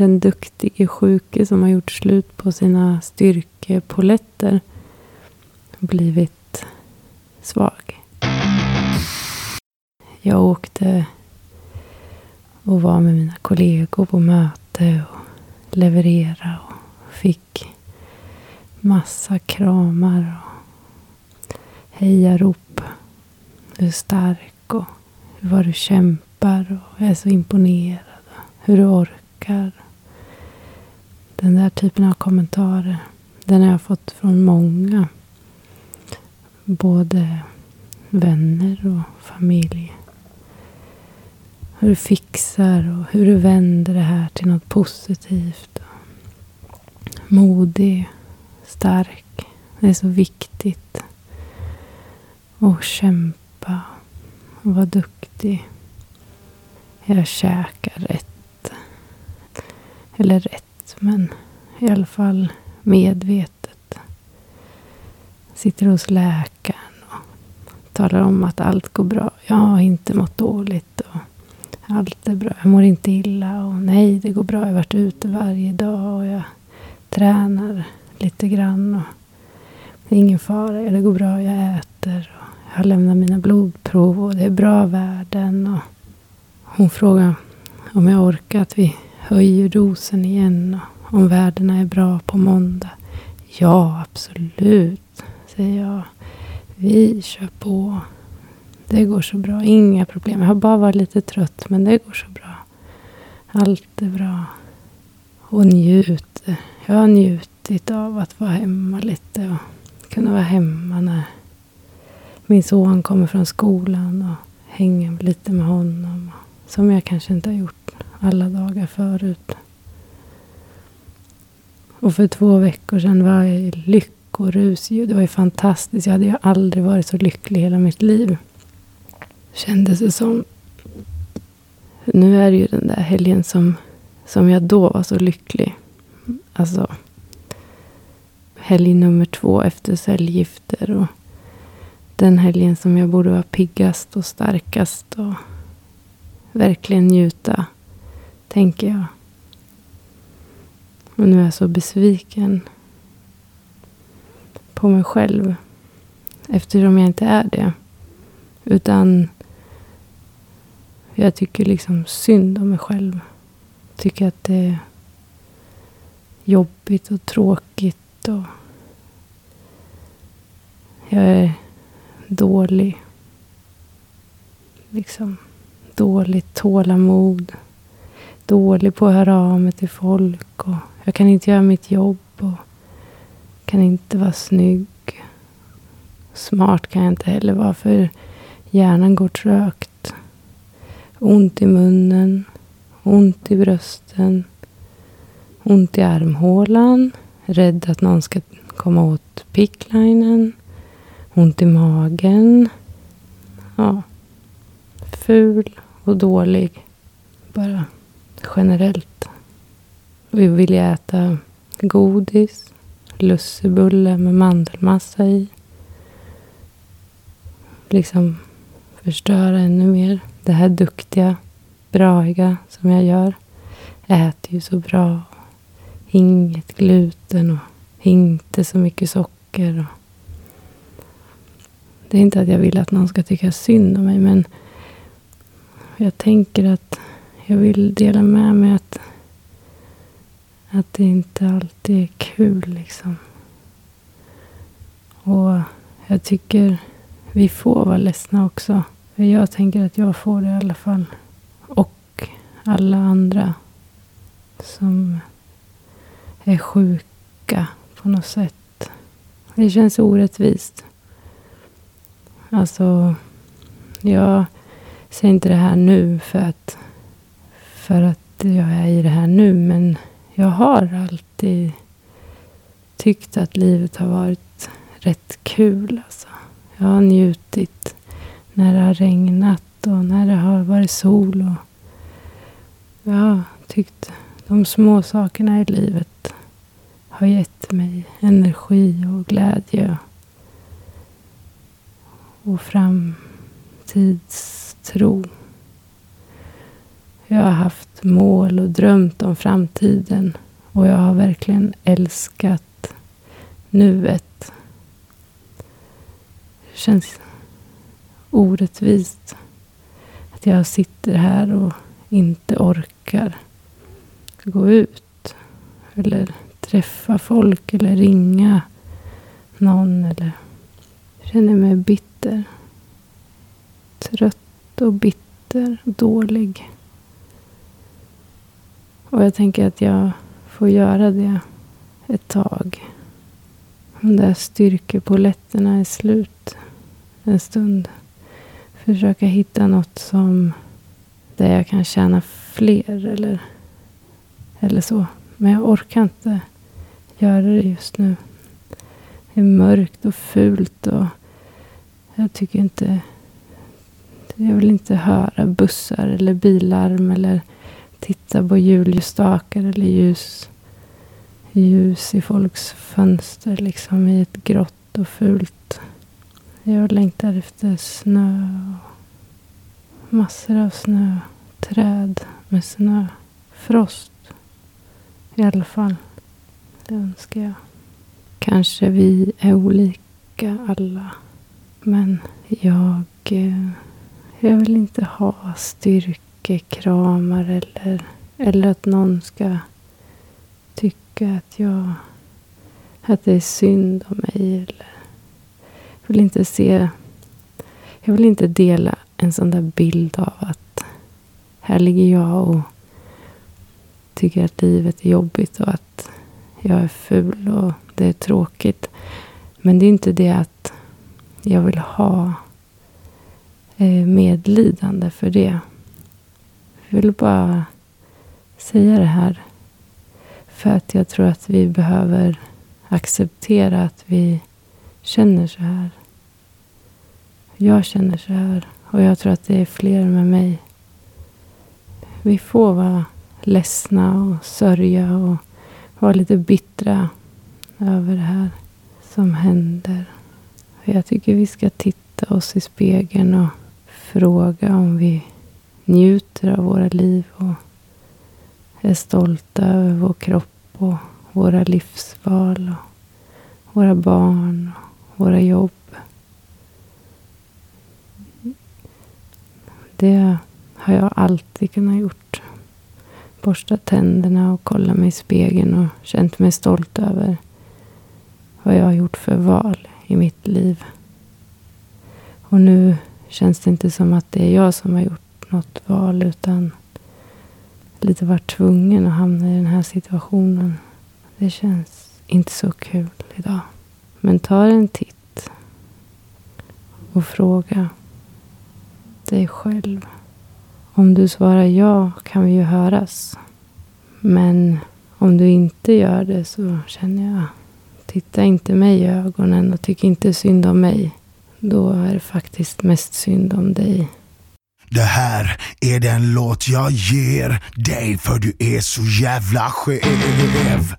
den duktige sjuke som har gjort slut på sina styrkepoletter blivit svag. Jag åkte och var med mina kollegor på möte och leverera och fick massa kramar och hejarop. Du är stark och vad du kämpar och är så imponerad. Hur du orkar. Den där typen av kommentarer. Den har jag fått från många. Både vänner och familj. Hur du fixar och hur du vänder det här till något positivt. Modig, stark. Det är så viktigt. Och kämpa. Och vara duktig. Jag käkar rätt. Eller rätt, men i alla fall medvetet. Sitter hos läkaren och talar om att allt går bra. Jag har inte mått dåligt. Och allt är bra. Jag mår inte illa. Och nej, det går bra. Jag har varit ute varje dag och jag tränar lite grann. Och det är ingen fara. Det går bra. Jag äter. Och jag har lämnat mina blodprov och det är bra värden. Och hon frågar om jag orkar att vi höjer dosen igen. Och om värdena är bra på måndag. Ja, absolut, säger jag. Vi kör på. Det går så bra. Inga problem. Jag har bara varit lite trött, men det går så bra. Allt är bra. Och njuter. Jag har njutit av att vara hemma lite och kunna vara hemma när min son kommer från skolan och hänga lite med honom. Som jag kanske inte har gjort alla dagar förut. Och för två veckor sedan var jag i lyckorus. Det var ju fantastiskt. Jag hade ju aldrig varit så lycklig i hela mitt liv. Kändes det som. Nu är det ju den där helgen som, som jag då var så lycklig. Alltså. Helg nummer två efter cellgifter. Och den helgen som jag borde vara piggast och starkast. Och verkligen njuta. Tänker jag. Och nu är jag så besviken. På mig själv. Eftersom jag inte är det. Utan jag tycker liksom synd om mig själv. Tycker att det är jobbigt och tråkigt. Och jag är dålig. Liksom dåligt tålamod. Dålig på att höra av mig till folk. Och jag kan inte göra mitt jobb. Och kan inte vara snygg. Smart kan jag inte heller vara för hjärnan går trögt. Ont i munnen. Ont i brösten. Ont i armhålan. Rädd att någon ska komma åt picklinen. Ont i magen. Ja. Ful och dålig. Bara generellt. Vi vill äta godis. Lussebulle med mandelmassa i. Liksom förstöra ännu mer. Det här duktiga, braiga som jag gör. Äter ju så bra. Inget gluten och inte så mycket socker. Och det är inte att jag vill att någon ska tycka synd om mig, men jag tänker att jag vill dela med mig att, att det inte alltid är kul. liksom. Och jag tycker vi får vara ledsna också. För jag tänker att jag får det i alla fall. Och alla andra som är sjuka på något sätt. Det känns orättvist. Alltså, jag säger inte det här nu för att, för att jag är i det här nu. Men jag har alltid tyckt att livet har varit rätt kul. Alltså. Jag har njutit när det har regnat och när det har varit sol. Och jag har tyckt de små sakerna i livet har gett mig energi och glädje. Och framtidstro. Jag har haft mål och drömt om framtiden. Och jag har verkligen älskat nuet. Det känns orättvist att jag sitter här och inte orkar gå ut. Eller träffa folk eller ringa någon. Eller känner mig bitter. Trött och bitter dålig. Och jag tänker att jag får göra det ett tag. De där styrkepoletterna är slut en stund. Försöka hitta något som där jag kan tjäna fler eller, eller så. Men jag orkar inte göra det just nu. Det är mörkt och fult och jag tycker inte... Jag vill inte höra bussar eller bilarm eller titta på julljusstakar eller ljus, ljus i folks fönster liksom i ett grått och fult. Jag längtar efter snö och massor av snö. Träd med snö. Frost. I alla fall. Det önskar jag. Kanske vi är olika alla. Men jag, eh, jag vill inte ha styrka kramar eller, eller att någon ska tycka att jag att det är synd om mig. Eller, jag vill inte se jag vill inte dela en sån där bild av att här ligger jag och tycker att livet är jobbigt och att jag är ful och det är tråkigt. Men det är inte det att jag vill ha eh, medlidande för det. Jag vill bara säga det här. För att jag tror att vi behöver acceptera att vi känner så här. Jag känner så här. Och jag tror att det är fler med mig. Vi får vara ledsna och sörja och vara lite bittra över det här som händer. Jag tycker vi ska titta oss i spegeln och fråga om vi njuter av våra liv och är stolta över vår kropp och våra livsval och våra barn och våra jobb. Det har jag alltid kunnat gjort. Borstat tänderna och kollat mig i spegeln och känt mig stolt över vad jag har gjort för val i mitt liv. Och nu känns det inte som att det är jag som har gjort något val utan lite varit tvungen att hamna i den här situationen. Det känns inte så kul idag. Men ta en titt och fråga dig själv. Om du svarar ja kan vi ju höras. Men om du inte gör det så känner jag, titta inte mig i ögonen och tyck inte synd om mig. Då är det faktiskt mest synd om dig. Det här är den låt jag ger dig för du är så jävla skev.